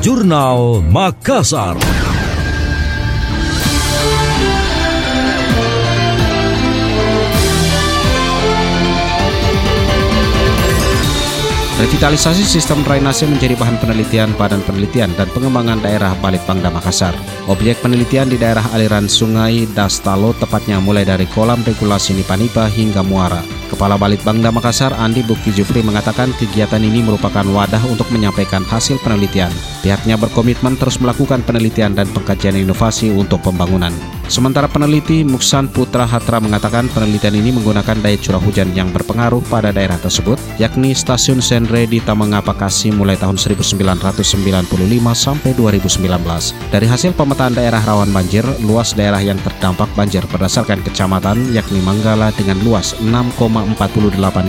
Jurnal Makassar. Revitalisasi sistem drainase menjadi bahan penelitian Badan Penelitian dan Pengembangan Daerah Balitbangda Makassar. Objek penelitian di daerah aliran sungai Dastalo tepatnya mulai dari kolam regulasi Nipanipa hingga Muara. Kepala Balitbangda Makassar Andi Bukti Jufri mengatakan kegiatan ini merupakan wadah untuk menyampaikan hasil penelitian. Pihaknya berkomitmen terus melakukan penelitian dan pengkajian inovasi untuk pembangunan. Sementara peneliti Muksan Putra Hatra mengatakan penelitian ini menggunakan daya curah hujan yang berpengaruh pada daerah tersebut, yakni stasiun Senre di Tamangapa Kasih mulai tahun 1995 sampai 2019. Dari hasil pemetaan daerah rawan banjir, luas daerah yang terdampak banjir berdasarkan kecamatan yakni Manggala dengan luas 6,48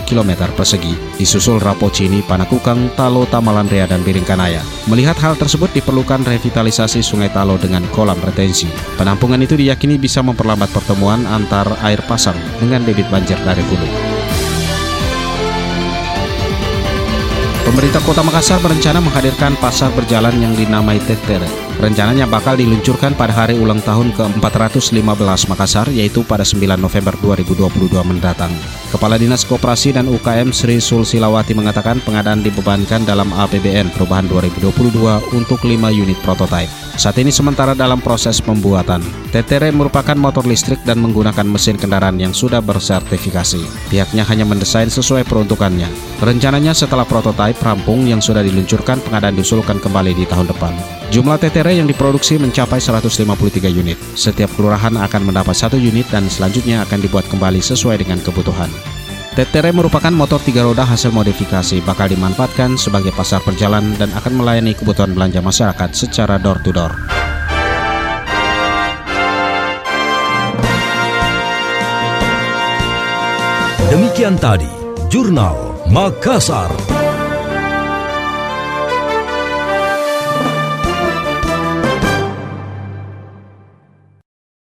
km persegi, disusul Rapocini, Panakukang, Talo, Tamalandrea, dan Biringkanaya. Melihat hal tersebut diperlukan revitalisasi Sungai Talo dengan kolam retensi. Penampungan itu diyakini bisa memperlambat pertemuan antar air pasang dengan debit banjir dari hulu. Pemerintah Kota Makassar berencana menghadirkan pasar berjalan yang dinamai Tetere. Rencananya bakal diluncurkan pada hari ulang tahun ke-415 Makassar, yaitu pada 9 November 2022 mendatang. Kepala Dinas Koperasi dan UKM Sri Sulsilawati mengatakan pengadaan dibebankan dalam APBN perubahan 2022 untuk 5 unit prototipe. Saat ini sementara dalam proses pembuatan. TTR merupakan motor listrik dan menggunakan mesin kendaraan yang sudah bersertifikasi. Pihaknya hanya mendesain sesuai peruntukannya. Rencananya setelah prototipe rampung yang sudah diluncurkan, pengadaan diusulkan kembali di tahun depan. Jumlah Yang diproduksi mencapai 153 unit. Setiap kelurahan akan mendapat satu unit dan selanjutnya akan dibuat kembali sesuai dengan kebutuhan. TTR merupakan motor tiga roda hasil modifikasi, bakal dimanfaatkan sebagai pasar perjalanan dan akan melayani kebutuhan belanja masyarakat secara door to door. Demikian tadi, Jurnal Makassar.